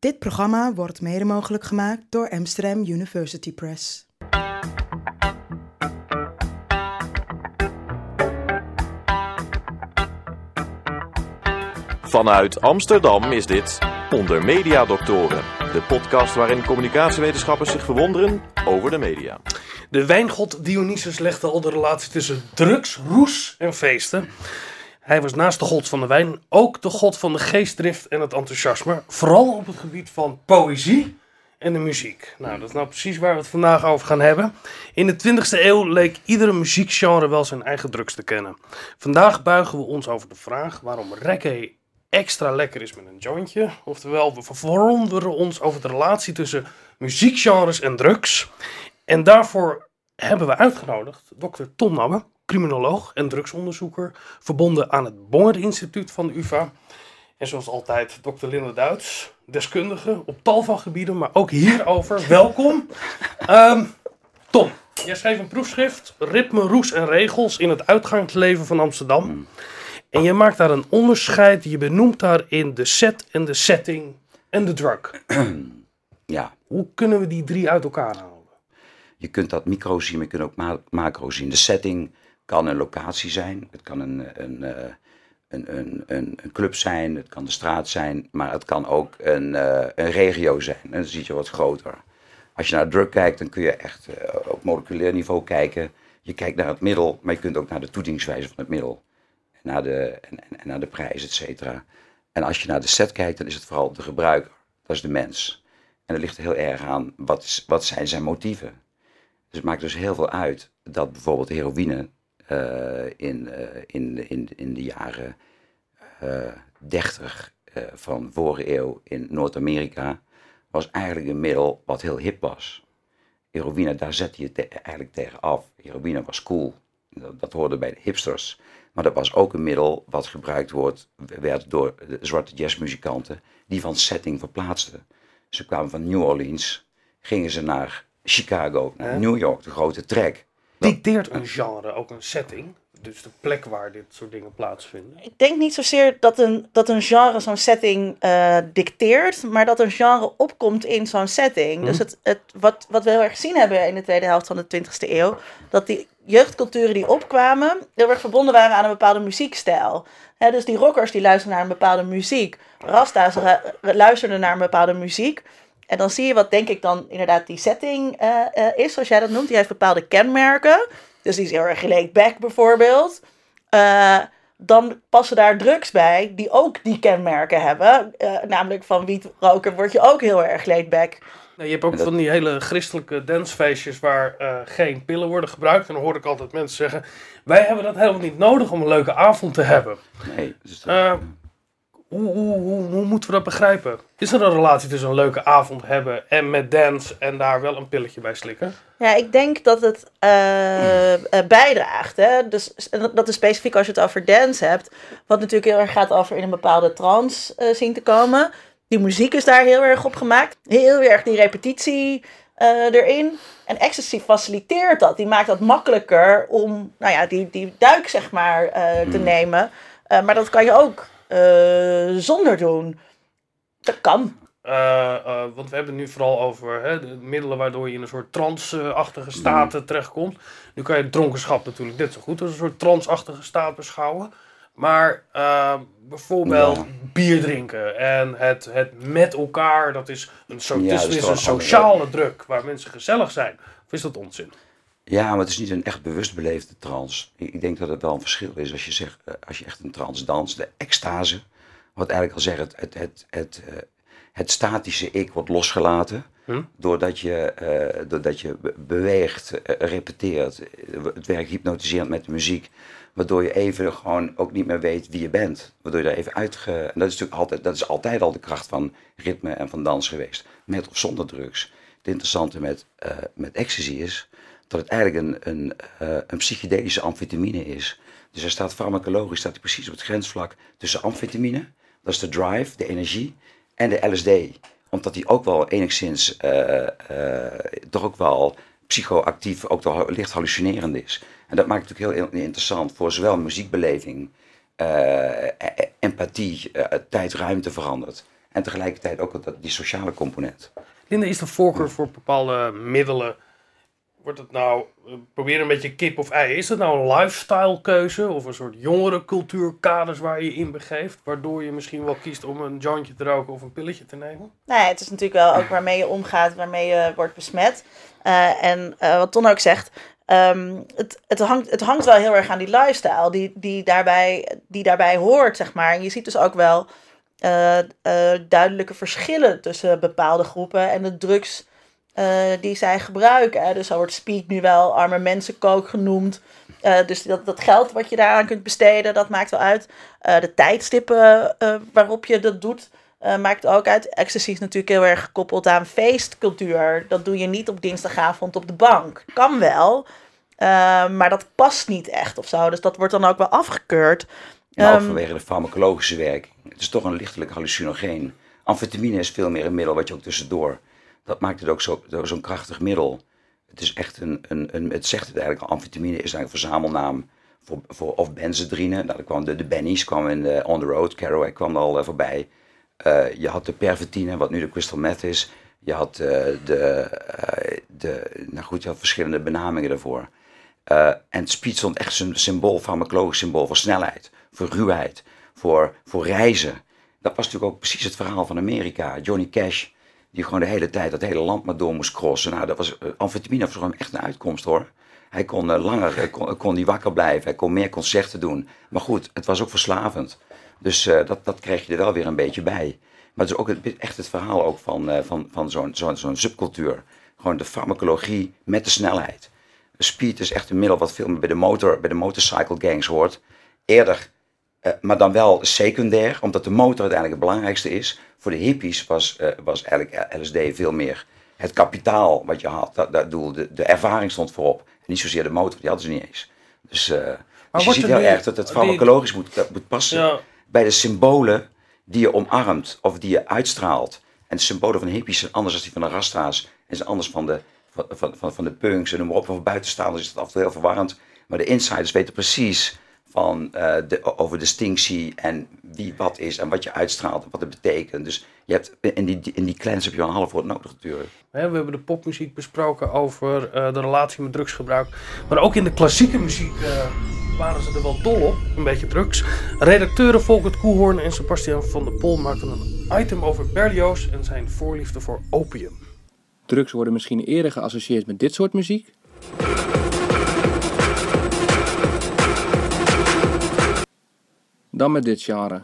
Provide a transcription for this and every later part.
Dit programma wordt mede mogelijk gemaakt door Amsterdam University Press. Vanuit Amsterdam is dit Onder Media Doctoren, de podcast waarin communicatiewetenschappers zich verwonderen over de media. De wijngod Dionysus legde al de relatie tussen drugs, roes en feesten. Hij was naast de god van de wijn ook de god van de geestdrift en het enthousiasme. Vooral op het gebied van poëzie en de muziek. Nou, dat is nou precies waar we het vandaag over gaan hebben. In de 20e eeuw leek iedere muziekgenre wel zijn eigen drugs te kennen. Vandaag buigen we ons over de vraag waarom reggae extra lekker is met een jointje. Oftewel, we verwonderen ons over de relatie tussen muziekgenres en drugs. En daarvoor hebben we uitgenodigd dokter Tom Nabbe, criminoloog en drugsonderzoeker, verbonden aan het Bonger Instituut van de UvA. En zoals altijd dokter Linde Duits, deskundige op tal van gebieden, maar ook hierover. Welkom. Ehm, Tom, jij schreef een proefschrift, Ritme, Roes en Regels in het uitgangsleven van Amsterdam. En je maakt daar een onderscheid, je benoemt daarin de set en de setting en de drug. Ja, Hoe kunnen we die drie uit elkaar halen? Je kunt dat micro zien, maar je kunt ook ma- macro zien. De setting kan een locatie zijn, het kan een, een, eh, een, een, een, club zijn, het kan de straat zijn, maar het kan ook een, eh, een regio zijn. Dan zie je wat groter. Als je naar drug kijkt, dan kun je echt eh, op moleculair niveau kijken. Je kijkt naar het middel, maar je kunt ook naar de toedingswijze van het middel. En naar de, en, naar de prijs, et cetera. En als je naar de set kijkt, dan is het vooral de gebruiker. Dat is de mens. En dat ligt heel erg aan, wat, wat zijn zijn motieven? Dus het maakt dus heel veel uit dat bijvoorbeeld heroïne eh, in, eh, in, in, in de jaren eh 30 eh, van vorige eeuw in Noord-Amerika was eigenlijk een middel wat heel hip was. Heroïne, daar zette je eigenlijk tegen af. Heroïne was cool. Dat, dat hoorde bij de hipsters. Maar dat was ook een middel wat gebruikt wordt, werd door de zwarte jazzmuzikanten die van setting verplaatsten. Ze kwamen van New Orleans, gingen ze naar Chicago, naar New York, de grote trek. Dicteert een genre ook een setting? Dus de plek waar dit soort dingen plaatsvinden? Ik denk niet zozeer dat een, dat een genre zo'n setting eh, dicteert, maar dat een genre opkomt in zo'n setting. Dus het, het, wat, wat we heel erg gezien hebben in de tweede helft van de 20e eeuw, dat die jeugdculturen die opkwamen, heel erg verbonden waren aan een bepaalde muziekstijl. Hè, dus die rockers die luisterden naar een bepaalde muziek, Rasta's ra- luisterden naar een bepaalde muziek. En dan zie je wat denk ik dan inderdaad die setting eh, eh, is, zoals jij dat noemt. Die heeft bepaalde kenmerken. Dus die is heel erg laid back bijvoorbeeld. Eh, dan passen daar drugs bij die ook die kenmerken hebben. Eh, namelijk van wiet roken word je ook heel erg laid back. Nee, je hebt ook van die hele christelijke dancefeestjes waar eh, geen pillen worden gebruikt. En dan hoor ik altijd mensen zeggen: Wij hebben dat helemaal niet nodig om een leuke avond te hebben. Nee, dus dat- Eh, Hoe, hoe, hoe, hoe moeten we dat begrijpen? Is er een relatie tussen een leuke avond hebben en met dance en daar wel een pilletje bij slikken? Ja, ik denk dat het eh, eh, bijdraagt. Hè? Dus dat- is specifiek als je het over dance hebt. Wat natuurlijk heel erg gaat over in een bepaalde trance eh, zien te komen. Die muziek is daar heel erg op gemaakt. Heel erg die repetitie eh, erin. En ecstasy faciliteert dat. Die maakt dat makkelijker om nou ja, die, die duik zeg maar eh, te nemen. Eh, maar dat kan je ook eh, zonder doen. Dat kan. Eh, eh, want we hebben het nu vooral over hè, de middelen waardoor je in een soort trance-achtige staat eh, terechtkomt. Nu kan je dronkenschap natuurlijk net zo goed als een soort trance-achtige staat beschouwen. Maar eh, bijvoorbeeld Ja. bier drinken en het, het met elkaar, dat is een, so Ja, is, dat is is toch een sociale druk waar mensen gezellig zijn. Of is dat onzin? Ja, maar het is niet een echt bewust beleefde trance. Ik denk dat het wel een verschil is als je, zegt, eh, als je echt een trance danst. De extase, wat eigenlijk al zegt, het, het, het, het, eh, het statische ik wordt losgelaten. Hm? Doordat je, eh, doordat je be- beweegt, repeteert. Het werkt hypnotiserend met de muziek. Waardoor je even gewoon ook niet meer weet wie je bent. Waardoor je daar even. En dat is natuurlijk altijd, dat is altijd al de kracht van ritme en van dans geweest. Met of zonder drugs. Het interessante met, met ecstasy is dat het eigenlijk een, een, eh, een psychedelische amfetamine is. Dus hij staat farmacologisch staat hij precies op het grensvlak tussen amfetamine, dat is de drive, de energie, en de LSD. Omdat die ook wel enigszins, eh, eh, toch ook wel psychoactief, ook toch licht hallucinerend is. En dat maakt het natuurlijk heel interessant voor zowel muziekbeleving, eh, e- empathie, eh, tijd-ruimte verandert. En tegelijkertijd ook dat, die sociale component. Linda, is de voorkeur voor bepaalde middelen? Wordt het nou, probeer een beetje kip of ei. Is het nou een lifestyle keuze of een soort jongerencultuurkaders waar je in begeeft? Waardoor je misschien wel kiest om een jointje te roken of een pilletje te nemen? Nee, het is natuurlijk wel ook waarmee je omgaat, waarmee je wordt besmet. Uh, en uh, wat Ton ook zegt, um, het, het, hangt, het hangt wel heel erg aan die lifestyle die, die, daarbij, die daarbij hoort, zeg maar. En je ziet dus ook wel uh, duidelijke verschillen tussen bepaalde groepen en de drugs die zij gebruiken. Dus zo wordt speed nu wel arme mensenkook genoemd. dus dat, dat geld wat je daaraan kunt besteden, dat maakt wel uit. de tijdstippen waarop je dat doet, maakt ook uit. Ecstasy is natuurlijk heel erg gekoppeld aan feestcultuur. Dat doe je niet op dinsdagavond op de bank. Kan wel, maar dat past niet echt of zo. Dus dat wordt dan ook wel afgekeurd. Maar ook vanwege de farmacologische werking. Het is toch een lichtelijk hallucinogeen. Amfetamine is veel meer een middel wat je ook tussendoor. Dat maakt het ook zo'n zo krachtig middel. Het is echt een, een, een, het zegt het eigenlijk al. Amfetamine is eigenlijk een verzamelnaam voor, voor of benzedrine. Nou, kwam de, de Bennies kwamen in de On The Road. Kerouac kwam al uh, voorbij. Uh, je had de pervertine, wat nu de crystal meth is. Je had uh, de, de, nou goed, je had verschillende benamingen daarvoor. en speed stond echt een symbool, farmacologisch symbool voor snelheid, voor ruwheid, voor, voor reizen. Dat was natuurlijk ook precies het verhaal van Amerika. Johnny Cash, die gewoon de hele tijd dat hele land maar door moest crossen. Nou, dat was, amfetamine was hem echt een uitkomst hoor. Hij kon langer, kon, kon die wakker blijven, hij kon meer concerten doen. Maar goed, het was ook verslavend. Dus dat, dat kreeg je er wel weer een beetje bij. Maar het is ook echt het verhaal ook van, van, van zo'n zo'n zo'n subcultuur. Gewoon de farmacologie met de snelheid. Speed is echt een middel wat veel meer bij de, motor, bij de motorcycle gangs hoort. Eerder, uh, maar dan wel secundair, omdat de motor uiteindelijk het belangrijkste is. Voor de hippies was, was eigenlijk LSD veel meer het kapitaal wat je had. Dat, dat doel, de, de ervaring stond voorop. En niet zozeer de motor, die hadden ze niet eens. Dus, dus je ziet heel erg dat het farmacologisch die... moet, moet passen. Ja bij de symbolen die je omarmt of die je uitstraalt. En de symbolen van de hippies zijn anders dan die van de rasta's. En zijn anders van de, van, van, van de punks en noem maar op. Voor buitenstaanders is dat af en toe heel verwarrend. Maar de insiders weten precies van, uh, de, over distinctie en wie wat is en wat je uitstraalt en wat het betekent. Dus je hebt, in, die, in die clans heb je al een half woord nodig natuurlijk. We hebben de popmuziek besproken over uh, de relatie met drugsgebruik. Maar ook in de klassieke muziek uh, waren ze er wel dol op, een beetje drugs. Redacteuren Volkert Koehoorn en Sebastian van der Pol maakten een item over Berlioz en zijn voorliefde voor opium. Drugs worden misschien eerder geassocieerd met dit soort muziek. Dan met dit genre.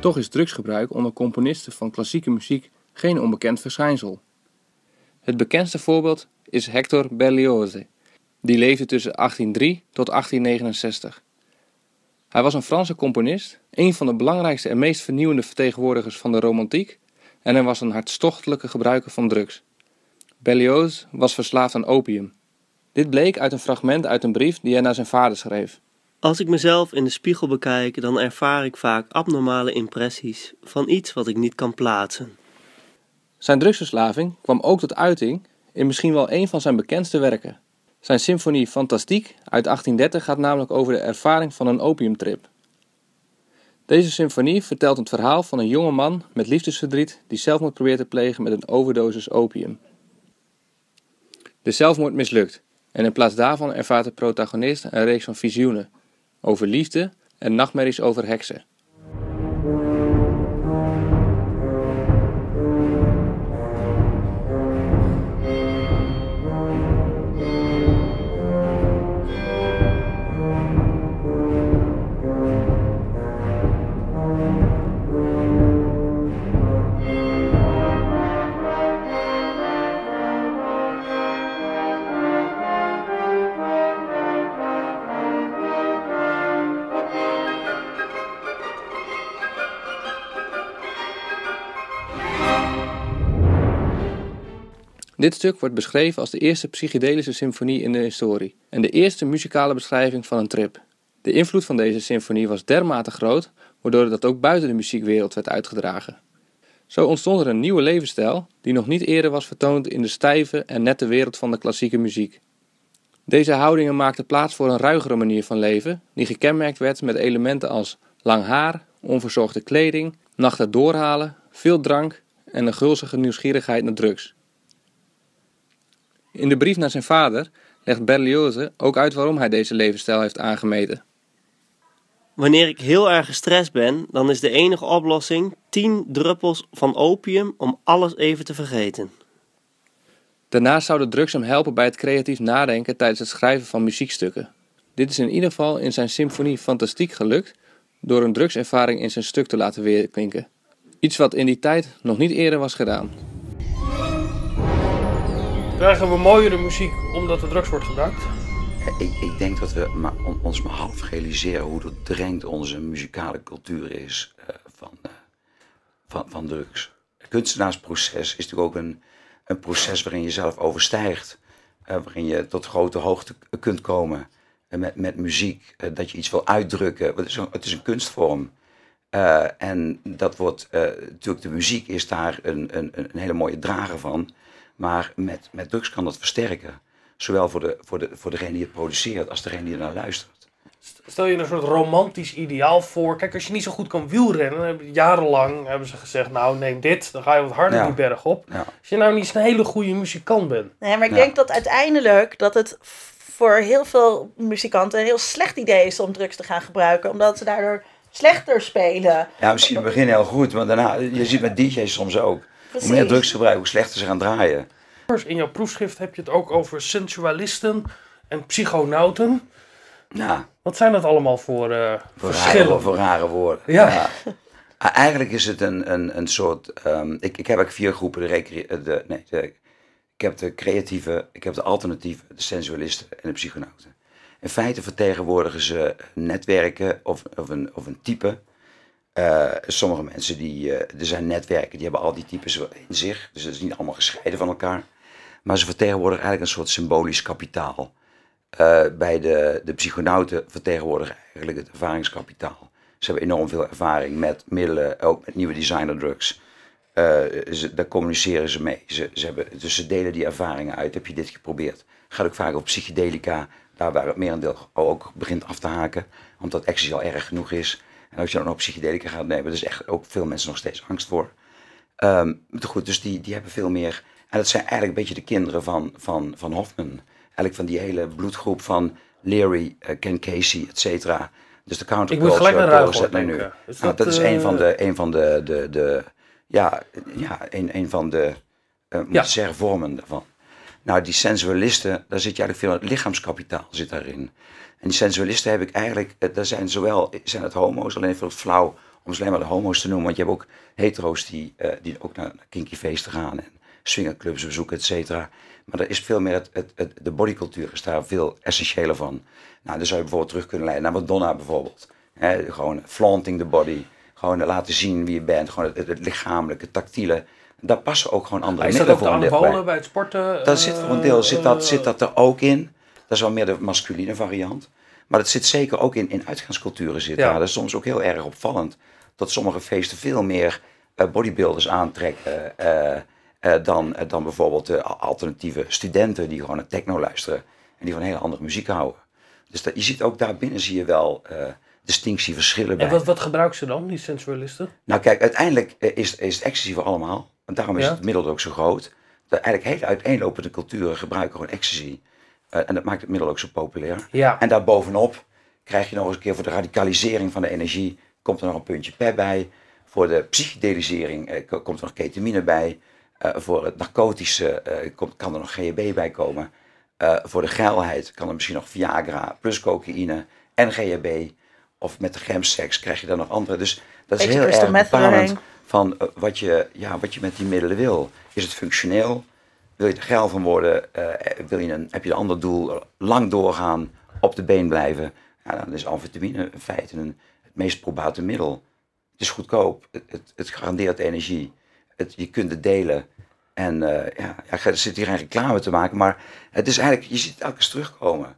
Toch is drugsgebruik onder componisten van klassieke muziek geen onbekend verschijnsel. Het bekendste voorbeeld is Hector Berlioz, die leefde tussen 1803 tot 1869. Hij was een Franse componist, een van de belangrijkste en meest vernieuwende vertegenwoordigers van de romantiek, en hij was een hartstochtelijke gebruiker van drugs. Berlioz was verslaafd aan opium. Dit bleek uit een fragment uit een brief die hij naar zijn vader schreef. Als ik mezelf in de spiegel bekijk, dan ervaar ik vaak abnormale impressies van iets wat ik niet kan plaatsen. Zijn drugsverslaving kwam ook tot uiting in misschien wel een van zijn bekendste werken. Zijn symfonie Fantastiek uit 1830 gaat namelijk over de ervaring van een opiumtrip. Deze symfonie vertelt het verhaal van een jonge man met liefdesverdriet die zelfmoord probeert te plegen met een overdosis opium. De zelfmoord mislukt en in plaats daarvan ervaart de protagonist een reeks van visioenen over liefde en nachtmerries over heksen. Dit stuk wordt beschreven als de eerste psychedelische symfonie in de historie en de eerste muzikale beschrijving van een trip. De invloed van deze symfonie was dermate groot, waardoor dat ook buiten de muziekwereld werd uitgedragen. Zo ontstond er een nieuwe levensstijl die nog niet eerder was vertoond in de stijve en nette wereld van de klassieke muziek. Deze houdingen maakten plaats voor een ruigere manier van leven, die gekenmerkt werd met elementen als lang haar, onverzorgde kleding, nachten doorhalen, veel drank en een gulzige nieuwsgierigheid naar drugs. In de brief naar zijn vader legt Berlioz ook uit waarom hij deze levensstijl heeft aangemeten. Wanneer ik heel erg gestrest ben, dan is de enige oplossing 10 druppels van opium om alles even te vergeten. Daarnaast zouden drugs hem helpen bij het creatief nadenken tijdens het schrijven van muziekstukken. Dit is in ieder geval in zijn symfonie Fantastiek gelukt door een drugservaring in zijn stuk te laten weerklinken. Iets wat in die tijd nog niet eerder was gedaan. Krijgen we mooiere muziek omdat er drugs wordt gebruikt? Ik, ik denk dat we ons maar half realiseren hoe doordrenkt onze muzikale cultuur is eh, van, eh, van, van drugs. Het kunstenaarsproces is natuurlijk ook een, een proces waarin je zelf overstijgt. eh, waarin je tot grote hoogte kunt komen met, met muziek. dat je iets wil uitdrukken. Het is een, het is een kunstvorm. En dat wordt, natuurlijk de muziek is daar een, een, een hele mooie drager van. Maar met, met drugs kan dat versterken. Zowel voor, de, voor, de, voor degene die het produceert als degene die er naar luistert. Stel je een soort romantisch ideaal voor. Kijk, als je niet zo goed kan wielrennen, jarenlang hebben ze gezegd, nou neem dit, dan ga je wat harder Ja. die berg op. Ja. Als je nou niet zo'n hele goede muzikant bent. Nee, maar ik Ja. denk dat uiteindelijk dat het voor heel veel muzikanten een heel slecht idee is om drugs te gaan gebruiken. Omdat ze daardoor slechter spelen. Ja, misschien in het begin heel goed, maar daarna, je ziet met DJ's soms ook. Hoe meer drugs gebruiken, hoe slechter ze gaan draaien. In jouw proefschrift heb je het ook over sensualisten en psychonauten. Ja, Wat zijn dat allemaal voor, eh, voor verschillen? rare, voor rare woorden. Ja. Eigenlijk is het een, een, een soort. ehm, ik, ik heb ook vier groepen. De, recre- eh, de, nee, de, ik heb de creatieve, ik heb de alternatieve, de sensualisten en de psychonauten. In feite vertegenwoordigen ze netwerken of, of, een, of een type. Eh, sommige mensen die, eh, er zijn netwerken, die hebben al die types in zich. Dus het is niet allemaal gescheiden van elkaar. Maar ze vertegenwoordigen eigenlijk een soort symbolisch kapitaal. Eh, bij de, de psychonauten vertegenwoordigen eigenlijk het ervaringskapitaal. Ze hebben enorm veel ervaring met middelen, ook met nieuwe designer drugs. Eh, ze, daar communiceren ze mee. Ze, ze hebben, dus ze delen die ervaringen uit. Heb je dit geprobeerd? Gaat ook vaak op psychedelica, daar waar het merendeel ook begint af te haken. Omdat ecstasy al erg genoeg is. En als je dan nog psychedelica gaat nemen, er is echt ook veel mensen nog steeds angst voor. Maar goed, dus die, die hebben veel meer. En dat zijn eigenlijk een beetje de kinderen van, van, van Hoffman. Eigenlijk van die hele bloedgroep van Leary, eh, Ken Casey, et cetera. Dus de Ik moet counterculture gelijk naar Ruigoord nu. Is Nou, dat, is eh, een van de, een van de, de, de ja, ja, een, een van de, eh moet Ja. zeggen, vormen daarvan. Nou, die sensualisten, daar zit eigenlijk veel, het lichaamskapitaal zit daarin. En die sensualisten heb ik eigenlijk, eh, daar zijn zowel, zijn het homo's, alleen veel flauw om ze alleen maar de homo's te noemen. Want je hebt ook hetero's die, eh, die ook naar, kinky feesten gaan en swingerclubs bezoeken, et cetera. Maar er is veel meer, het, het, de bodycultuur is daar veel essentiëler van. Nou, dan zou je bijvoorbeeld terug kunnen leiden naar Madonna bijvoorbeeld. Gewoon flaunting the body. Gewoon laten zien wie je bent. Gewoon het, lichamelijke, tactiele. Daar passen ook gewoon andere Is dat middelen ook de voor bij. bij het sporten? Dat zit voor een deel zit dat, zit eh, dat er ook in. Dat is wel meer de masculine variant. Maar dat zit zeker ook in, in uitgaansculturen zit Ja. daar. Dat is soms ook heel erg opvallend. Dat sommige feesten veel meer eh, bodybuilders aantrekken eh, eh, dan, eh, dan bijvoorbeeld de alternatieve studenten die gewoon naar techno luisteren. En die van hele andere muziek houden. Dus dat, je ziet ook daarbinnen zie je wel eh distinctieverschillen bij. En wat, wat gebruiken ze dan, die sensualisten? Nou kijk, uiteindelijk eh, is, is het ecstasy voor allemaal. En daarom is Ja. het middel ook zo groot. Dat eigenlijk hele uiteenlopende culturen gebruiken gewoon ecstasy. Eh, en dat maakt het middel ook zo populair. Ja. En daarbovenop krijg je nog eens een keer voor de radicalisering van de energie... komt er nog een puntje pep bij. Voor de psychedelisering eh, ko- komt er nog ketamine bij. Eh, voor het narcotische komt, kan er nog GHB bij komen. Voor de geilheid kan er misschien nog Viagra plus cocaïne en GHB. Of met de gemseks krijg je dan nog andere. Dus dat is Beetje heel erg bepalend. Van eh, wat, je, ja, wat je met die middelen wil. Is het functioneel? Wil je er geil van worden? Eh, wil je een, heb je een ander doel? Lang doorgaan, op de been blijven? Ja, dan is amfetamine in feite een, het meest probate middel. Het is goedkoop, het, het, het garandeert energie, het, je kunt het delen. En eh, ja, er zit hier geen reclame te maken, maar het is eigenlijk, je ziet het elke keer terugkomen.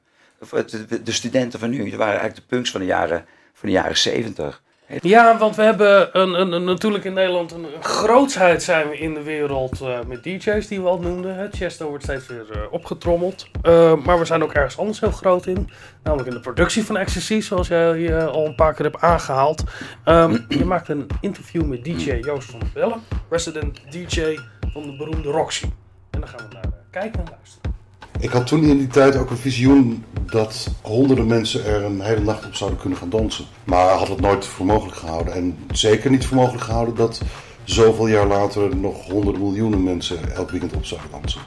De studenten van nu, die waren eigenlijk de punks van de jaren, van de jaren 70. Ja, want we hebben een, een, een- natuurlijk in Nederland een, grootsheid zijn we in de wereld eh, met DJ's die we al noemden. Het Chesto wordt steeds weer eh, opgetrommeld. Eh, maar we zijn ook ergens anders heel groot in. Namelijk in de productie van Ecstasy, zoals jij al een paar keer hebt aangehaald. Ehm, je maakt een interview met DJ Joost van der Bellen, resident DJ van de beroemde Roxy. En daar gaan we naar kijken en luisteren. Ik had toen in die tijd ook een visioen dat honderden mensen er een hele nacht op zouden kunnen gaan dansen. Maar had het nooit voor mogelijk gehouden. En zeker niet voor mogelijk gehouden dat zoveel jaar later nog honderden miljoenen mensen elk weekend op zouden dansen.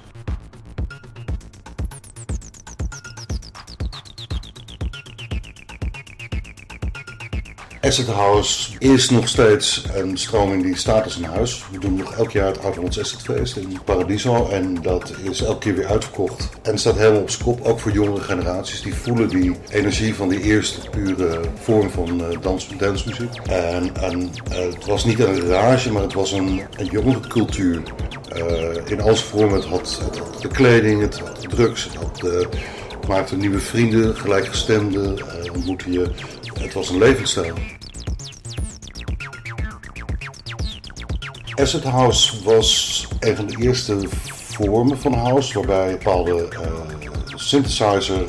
Asset House is nog steeds een stroming die staat een huis. We doen nog elk jaar het Oud-Hollands Feest in Paradiso. En dat is elke keer weer uitverkocht. En staat helemaal op zijn kop, ook voor jongere generaties. Die voelen die energie van die eerste pure vorm van eh, dans, dansmuziek. En, en eh, het was niet een rage, maar het was een, een jongere cultuur. Eh, in al zijn vormen. Het had, de kleding, het had de drugs, het had maakte nieuwe vrienden, gelijkgestemden, ontmoette je. Het was een levensstijl. Asset House was een van de eerste vormen van house, waarbij een bepaalde eh, synthesizer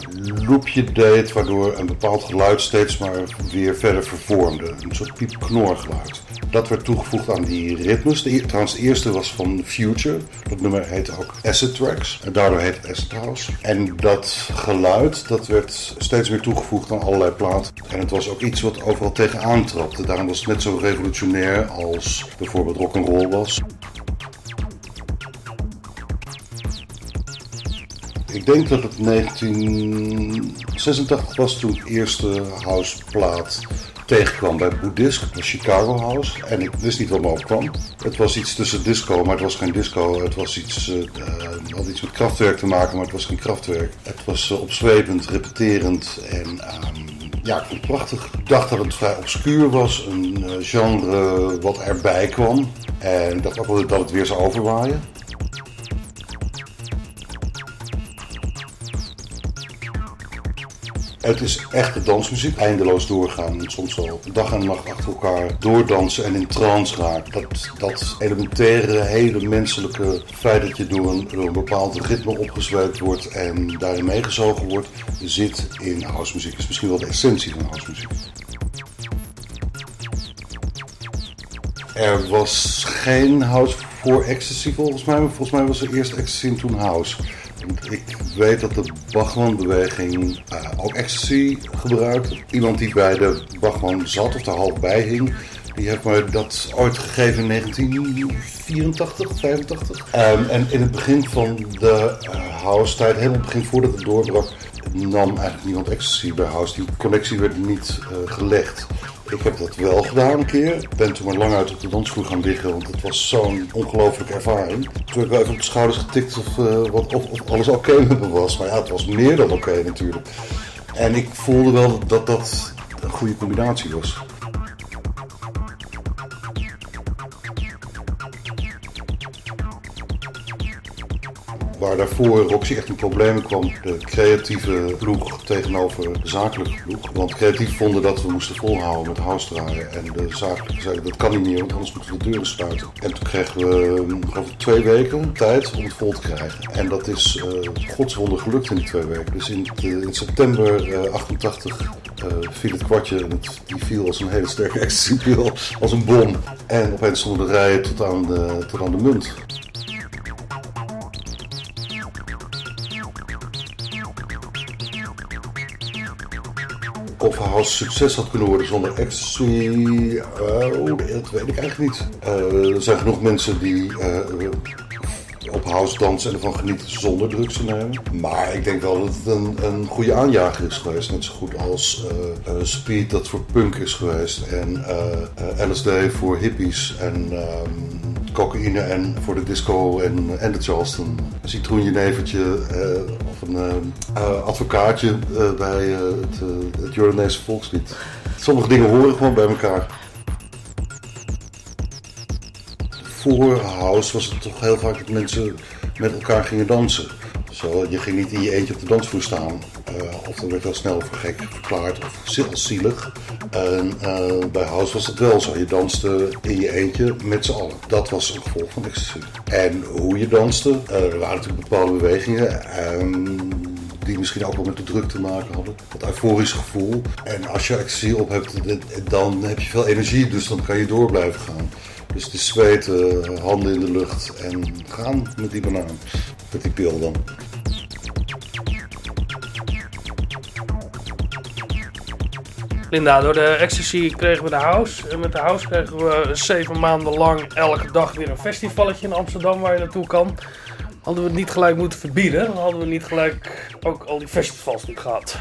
loopje deed, waardoor een bepaald geluid steeds maar weer verder vervormde. Een soort piep-knorgeluid. Dat werd toegevoegd aan die ritmes. De, e- trouwens, de eerste was van Future. Dat nummer heette ook Acid Tracks. En daardoor heet het Acid House. En dat geluid, dat werd steeds meer toegevoegd aan allerlei platen. En het was ook iets wat overal tegenaan trapte. Daarom was het net zo revolutionair als bijvoorbeeld rock'n'roll was. Ik denk dat het 1986 was toen de eerste houseplaat tegenkwam bij Boeddhist, was Chicago House. En ik wist niet wat me opkwam. Het was iets tussen disco, maar het was geen disco. Het was iets, eh, had iets met krachtwerk te maken, maar het was geen krachtwerk. Het was eh, opzwepend, repeterend en ehm, ja, ik vond het prachtig. Ik dacht dat het vrij obscuur was, een genre wat erbij kwam. En ik dacht dat het weer zou overwaaien. Het is echte dansmuziek, eindeloos doorgaan. Soms wel dag en nacht achter elkaar doordansen en in trance raken. Dat, dat elementaire, hele menselijke feit dat je door een, bepaald ritme opgezweept wordt en daarin meegezogen wordt, zit in housemuziek. Dat is misschien wel de essentie van housemuziek. Er was geen house voor ecstasy volgens mij, volgens mij was er eerst ecstasy en toen house. Ik weet dat de Bachman-beweging eh, ook ecstasy gebruikte. Iemand die bij de Bachman zat of daar half bij hing, die heeft me dat ooit gegeven in 1984, 85. Ehm, en in het begin van de eh, house-tijd, helemaal begin voordat het doorbrak, nam eigenlijk niemand ecstasy bij house. Die connectie werd niet eh, gelegd. Ik heb dat wel gedaan een keer. Ik ben toen maar lang uit op de dansvloer gaan liggen, want het was zo'n ongelooflijke ervaring. Toen heb ik wel even op de schouders getikt of, eh, wat, of, alles oké me was. Maar ja, het was meer dan oké natuurlijk. En ik voelde wel dat dat een goede combinatie was. Waar daarvoor Roxy echt in problemen kwam, de creatieve ploeg tegenover de zakelijke ploeg. Want creatief vonden dat we moesten volhouden met house. En de zakelijke zeiden dat kan niet meer, want anders moeten we de deuren sluiten. En toen kregen we geloof ik, twee weken tijd om het vol te krijgen. En dat is uh, godswonder gelukt in die twee weken. Dus in, eh, in september eh, 88 eh, viel het kwartje en het, die viel als een hele sterke ecstasy als een bom. En opeens stonden de rijen tot aan de, tot aan de munt. Of House succes had kunnen worden zonder ecstasy, oh, dat weet ik eigenlijk niet. Eh, er zijn genoeg mensen die eh, op house dansen en ervan genieten zonder drugs te nemen. Maar ik denk wel dat het een, een goede aanjager is geweest. Net zo goed als eh, speed dat voor punk is geweest. En LSD voor hippies. En ehm, cocaïne en voor de disco en, en de Charleston. Een citroenjenevertje eh of een eh, eh, advocaatje bij het, het Jordaanese volkslied. Sommige dingen horen gewoon bij elkaar. Voor house was het toch heel vaak dat mensen met elkaar gingen dansen. Dus Zo, je ging niet in je eentje op de dansvloer staan. Uh, of dan werd al snel voor gek verklaard of zielig. En uh, bij House was het wel zo. Je danste in je eentje met z'n allen. Dat was een gevolg van ecstasy. En hoe je danste, uh, er waren natuurlijk bepaalde bewegingen. Um, die misschien ook wel met de druk te maken hadden. Dat euforisch gevoel. En als je ecstasy op hebt, dan heb je veel energie, dus dan kan je door blijven gaan. Dus de zweten, handen in de lucht en gaan met die banaan. Met die pil dan. Linda, door de ecstasy kregen we de house. En met de house kregen we zeven maanden lang elke dag weer een festivalletje in Amsterdam waar je naartoe kan. Hadden we het niet gelijk moeten verbieden, dan hadden we niet gelijk ook al die festivals niet gehad.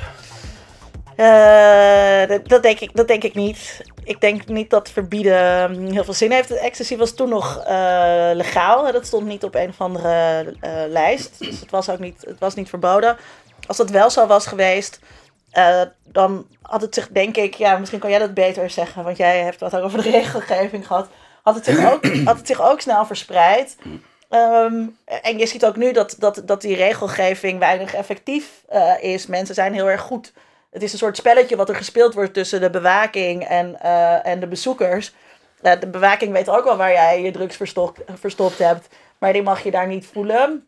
Uh, dat, denk ik, dat denk ik niet. Ik denk niet dat verbieden hm, heel veel zin heeft. Ecstasy was toen nog uh, legaal. Dat stond niet op een of andere uh, lijst. Dus het was ook niet, het was niet verboden. Als dat wel zo was geweest, dan had het zich, denk ik, ja, misschien kan jij dat beter zeggen, want jij hebt wat over de regelgeving gehad. Had het zich ook, had het zich ook snel verspreid. Um, en je ziet ook nu dat, dat, dat die regelgeving weinig effectief is. Mensen zijn heel erg goed het is een soort spelletje wat er gespeeld wordt tussen de bewaking en, uh, en de bezoekers. De bewaking weet ook wel waar jij je drugs verstopt, verstopt hebt, maar die mag je daar niet voelen.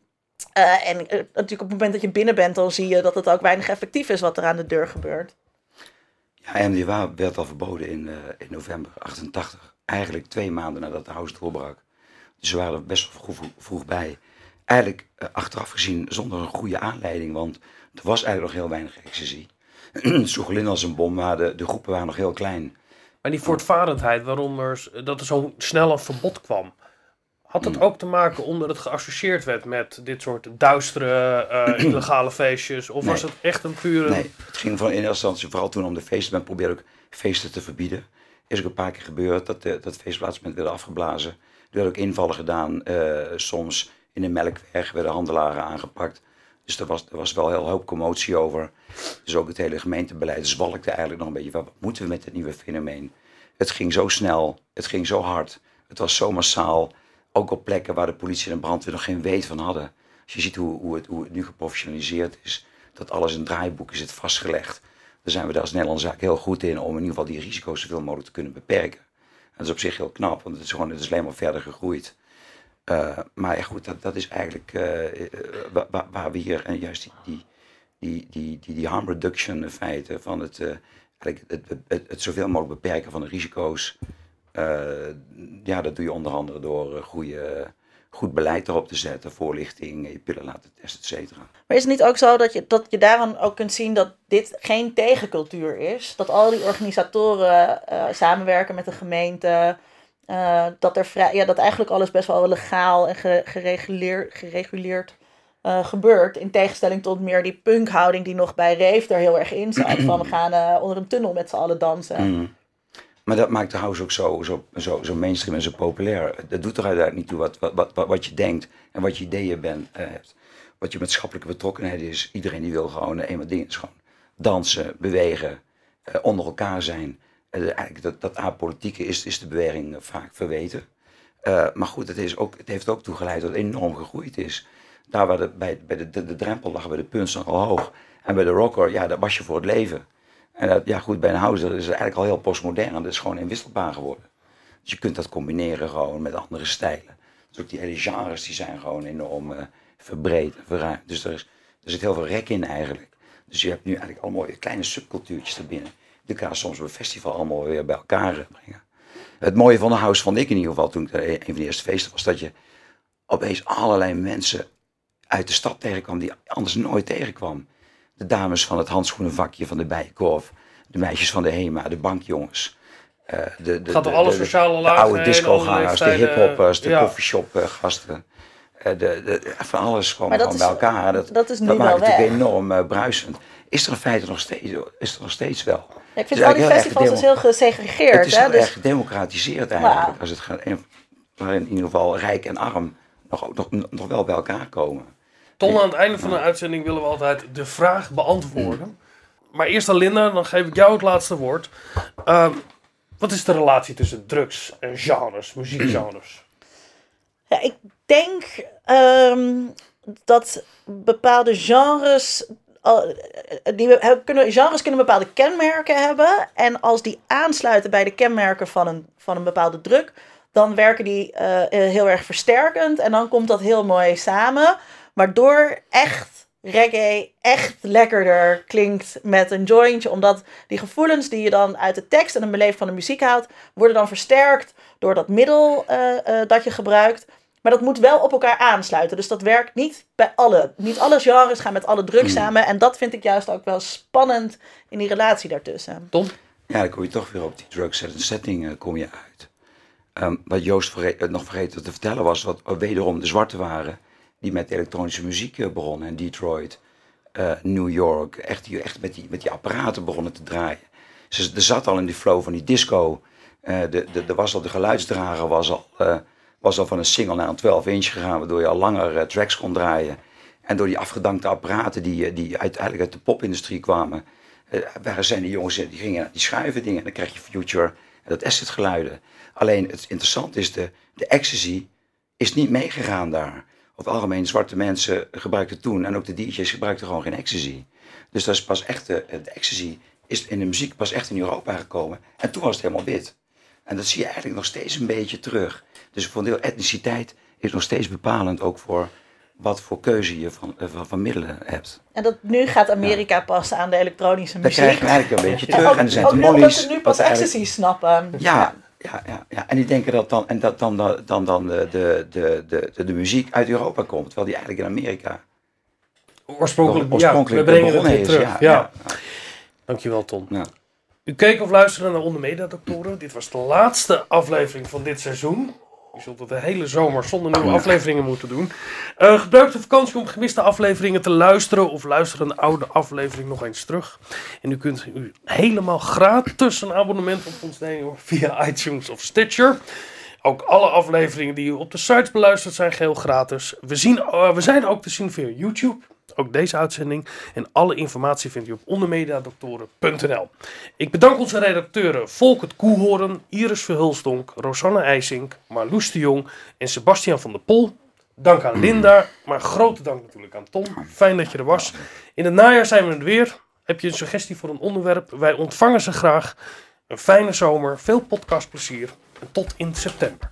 Uh, en natuurlijk op het moment dat je binnen bent, dan zie je dat het ook weinig effectief is wat er aan de deur gebeurt. Ja, MDMA werd al verboden in, in november 88. Eigenlijk twee maanden nadat de house doorbrak. Dus we waren er best wel vroeg, vroeg bij. Eigenlijk achteraf gezien zonder een goede aanleiding, want er was eigenlijk nog heel weinig ecstasy. sloeg in als een bom, maar de, de groepen waren nog heel klein. Maar die voortvarendheid, waarom er, dat er zo snel een verbod kwam, had dat hmm. ook te maken omdat het geassocieerd werd met dit soort duistere, uh, illegale feestjes? Of was het echt een pure... Nee, het ging van in eerste instantie vooral toen om de feesten. Men probeerde ook feesten te verbieden. Is ook een paar keer gebeurd dat, de, dat feestplaatsen werden afgeblazen. Er werden ook invallen gedaan. Uh, soms in de melkweg werden handelaren aangepakt. Dus er was, er was wel heel hoop commotie over. Dus ook het hele gemeentebeleid zwalkte eigenlijk nog een beetje. Wat moeten we met dit nieuwe fenomeen? Het ging zo snel, het ging zo hard, het was zo massaal. Ook op plekken waar de politie en de brandweer nog geen weet van hadden. Als je ziet hoe, hoe, het, hoe nu geprofessionaliseerd is, dat alles in draaiboeken zit vastgelegd. Dan zijn we daar als Nederlandse zaak heel goed in om in ieder geval die risico's zoveel mogelijk te kunnen beperken. En dat is op zich heel knap, want het is gewoon het is alleen maar verder gegroeid. Uh, maar goed, dat, dat is eigenlijk uh, waar, waar, we hier en juist die, die, die, die, die, harm reduction feiten van het, uh, het, het, het, het, zoveel mogelijk beperken van de risico's. Ja, dat doe je onder andere door goede, goed beleid erop te zetten, voorlichting, je pillen laten testen, et cetera. Maar is het niet ook zo dat je, dat je daaraan ook kunt zien dat dit geen tegencultuur is? Dat al die organisatoren samenwerken met de gemeente uh, dat, er vrij, ja, dat eigenlijk alles best wel legaal en gereguleerd, gereguleerd uh, gebeurt. In tegenstelling tot meer die punkhouding die nog bij Reef er heel erg in zat. van we gaan uh, onder een tunnel met z'n allen dansen. Mm. Maar dat maakt de house ook zo, zo, zo, zo mainstream en zo populair. Dat doet er uiteindelijk niet toe wat, wat, wat, wat je denkt en wat je ideeën bent, hebt. Wat je maatschappelijke betrokkenheid is. Iedereen die wil gewoon eenmaal dingen. Gewoon dansen, bewegen, onder elkaar zijn. Eh, eigenlijk dat, dat apolitieke is, is de beweging eh, vaak verweten. Uh, maar goed, het, is ook, het heeft ook toegeleid dat het enorm gegroeid is. Daar waar de, bij, bij de, de, drempel lag bij de punts al hoog. En bij de rocker, ja, dat was je voor het leven. En dat, ja, goed, bij een house is het eigenlijk al heel postmodern. Dat is gewoon inwisselbaar geworden. Dus je kunt dat combineren gewoon met andere stijlen. Dus ook die hele genres die zijn gewoon enorm uh, verbreed en verruimd. Dus er, is, er zit heel veel rek in eigenlijk. Dus je hebt nu eigenlijk allemaal kleine subcultuurtjes erbinnen die elkaar soms op een festival allemaal weer bij elkaar brengen. Het mooie van de house vond ik in ieder geval toen ik een van de eerste feesten was, dat je opeens allerlei mensen uit de stad tegenkwam die anders nooit tegenkwam. De dames van het handschoenenvakje van de Bijenkorf, de meisjes van de HEMA, de bankjongens. Uh, de, de, Gaat de, alle sociale lagen de oude discogangers, de hiphoppers, de ja. coffeeshopgasten. Uh, de, de, van alles kwam gewoon bij elkaar. Dat, dat is nu dat maakt het natuurlijk enorm uh, bruisend. Is er in feite nog steeds, is er nog steeds wel. Ja, ik vind al die festivals dus heel gesegregeerd. Het is hè? Dus... echt gedemocratiseerd eigenlijk. Als het gaat, waarin in ieder geval rijk en arm nog, nog, nog wel bij elkaar komen. Ton, aan het einde van de uitzending willen we altijd de vraag beantwoorden. Maar eerst aan Linda, dan geef ik jou het laatste woord. Uh, wat is de relatie tussen drugs en genres, muziekgenres? Ja, ik denk um, dat bepaalde genres. al- Die kunnen, genres kunnen bepaalde kenmerken hebben. En als die aansluiten bij de kenmerken van een, van een bepaalde druk, dan werken die eh, eh, heel erg versterkend. En dan komt dat heel mooi samen. Waardoor echt reggae echt lekkerder klinkt met een jointje. Omdat die gevoelens die je dan uit de tekst en een beleving van de muziek haalt, worden dan versterkt door dat middel eh, eh, dat je gebruikt. Maar dat moet wel op elkaar aansluiten. Dus dat werkt niet bij alle. Niet alle genres gaan met alle druk samen. En dat vind ik juist ook wel spannend in die relatie daartussen. Tom? Ja, dan kom je toch weer op die drug set- setting eh, kom je uit. Ehm, wat Joost verge- nog vergeten te vertellen was, wat wederom de zwarte waren, die met elektronische muziek eh, begonnen in Detroit, eh, New York, echt, die, echt met, die, met die apparaten begonnen te draaien. Ze, er zat al in die flow van die disco, eh, de, de, de, was al, de geluidsdrager was al, was al van een single naar een 12 inch gegaan, waardoor je al langer tracks kon draaien. En door die afgedankte apparaten die, die uiteindelijk uit de popindustrie kwamen, waren zijn die jongens die gingen die schuiven dingen. En dan krijg je Future en dat acid geluiden. Alleen het interessante is, de, de ecstasy is niet meegegaan daar. Over het algemeen, zwarte mensen gebruikten toen, en ook de DJ's gebruikten gewoon geen ecstasy. Dus dat is pas echt, de, de ecstasy is in de muziek pas echt in Europa gekomen. En toen was het helemaal wit. En dat zie je eigenlijk nog steeds een beetje terug. Dus voor een deel etniciteit is nog steeds bepalend ook voor wat voor keuze je van, eh, van, van middelen hebt. En dat nu gaat Amerika pas aan de elektronische Dat muziek. krijg je eigenlijk een beetje terug. Ook, en er zijn ook de nu, nu pas eigenlijk- ecstasy snappen. Ja, ja, ja, ja. En die denken dat dan, en dat dan, dan, dan, dan de, de, de, de, de, de muziek uit Europa komt. Terwijl die eigenlijk in Amerika Oorspronkelijk, oorspronkelijk ja, we brengen het is. terug. Ja, Ja, ja. Dankjewel, Tom. Ja. U keek of luisterde naar Onder Media Doctoren. Dit was de laatste aflevering van dit seizoen. U zult het de hele zomer zonder nieuwe afleveringen moeten doen. Eh, gebruik de vakantie om gemiste afleveringen te luisteren. Of luister een oude aflevering nog eens terug. En u kunt u helemaal gratis een abonnement op ons nemen via iTunes of Stitcher. Ook alle afleveringen die u op de sites beluistert zijn geheel gratis. We, zien, eh, we zijn ook te zien via YouTube. Ook deze uitzending. En alle informatie vindt u op ondermediadoktoren.nl. Ik bedank onze redacteuren Volkert Koehoorn, Iris Verhulstonk, Rosanne IJsink, Marloes de Jong en Sebastian van der Pol. Dank aan Linda, maar grote dank natuurlijk aan Tom. Fijn dat je er was. In het najaar zijn we er weer. Heb je een suggestie voor een onderwerp? Wij ontvangen ze graag. Een fijne zomer, veel podcastplezier en tot in september.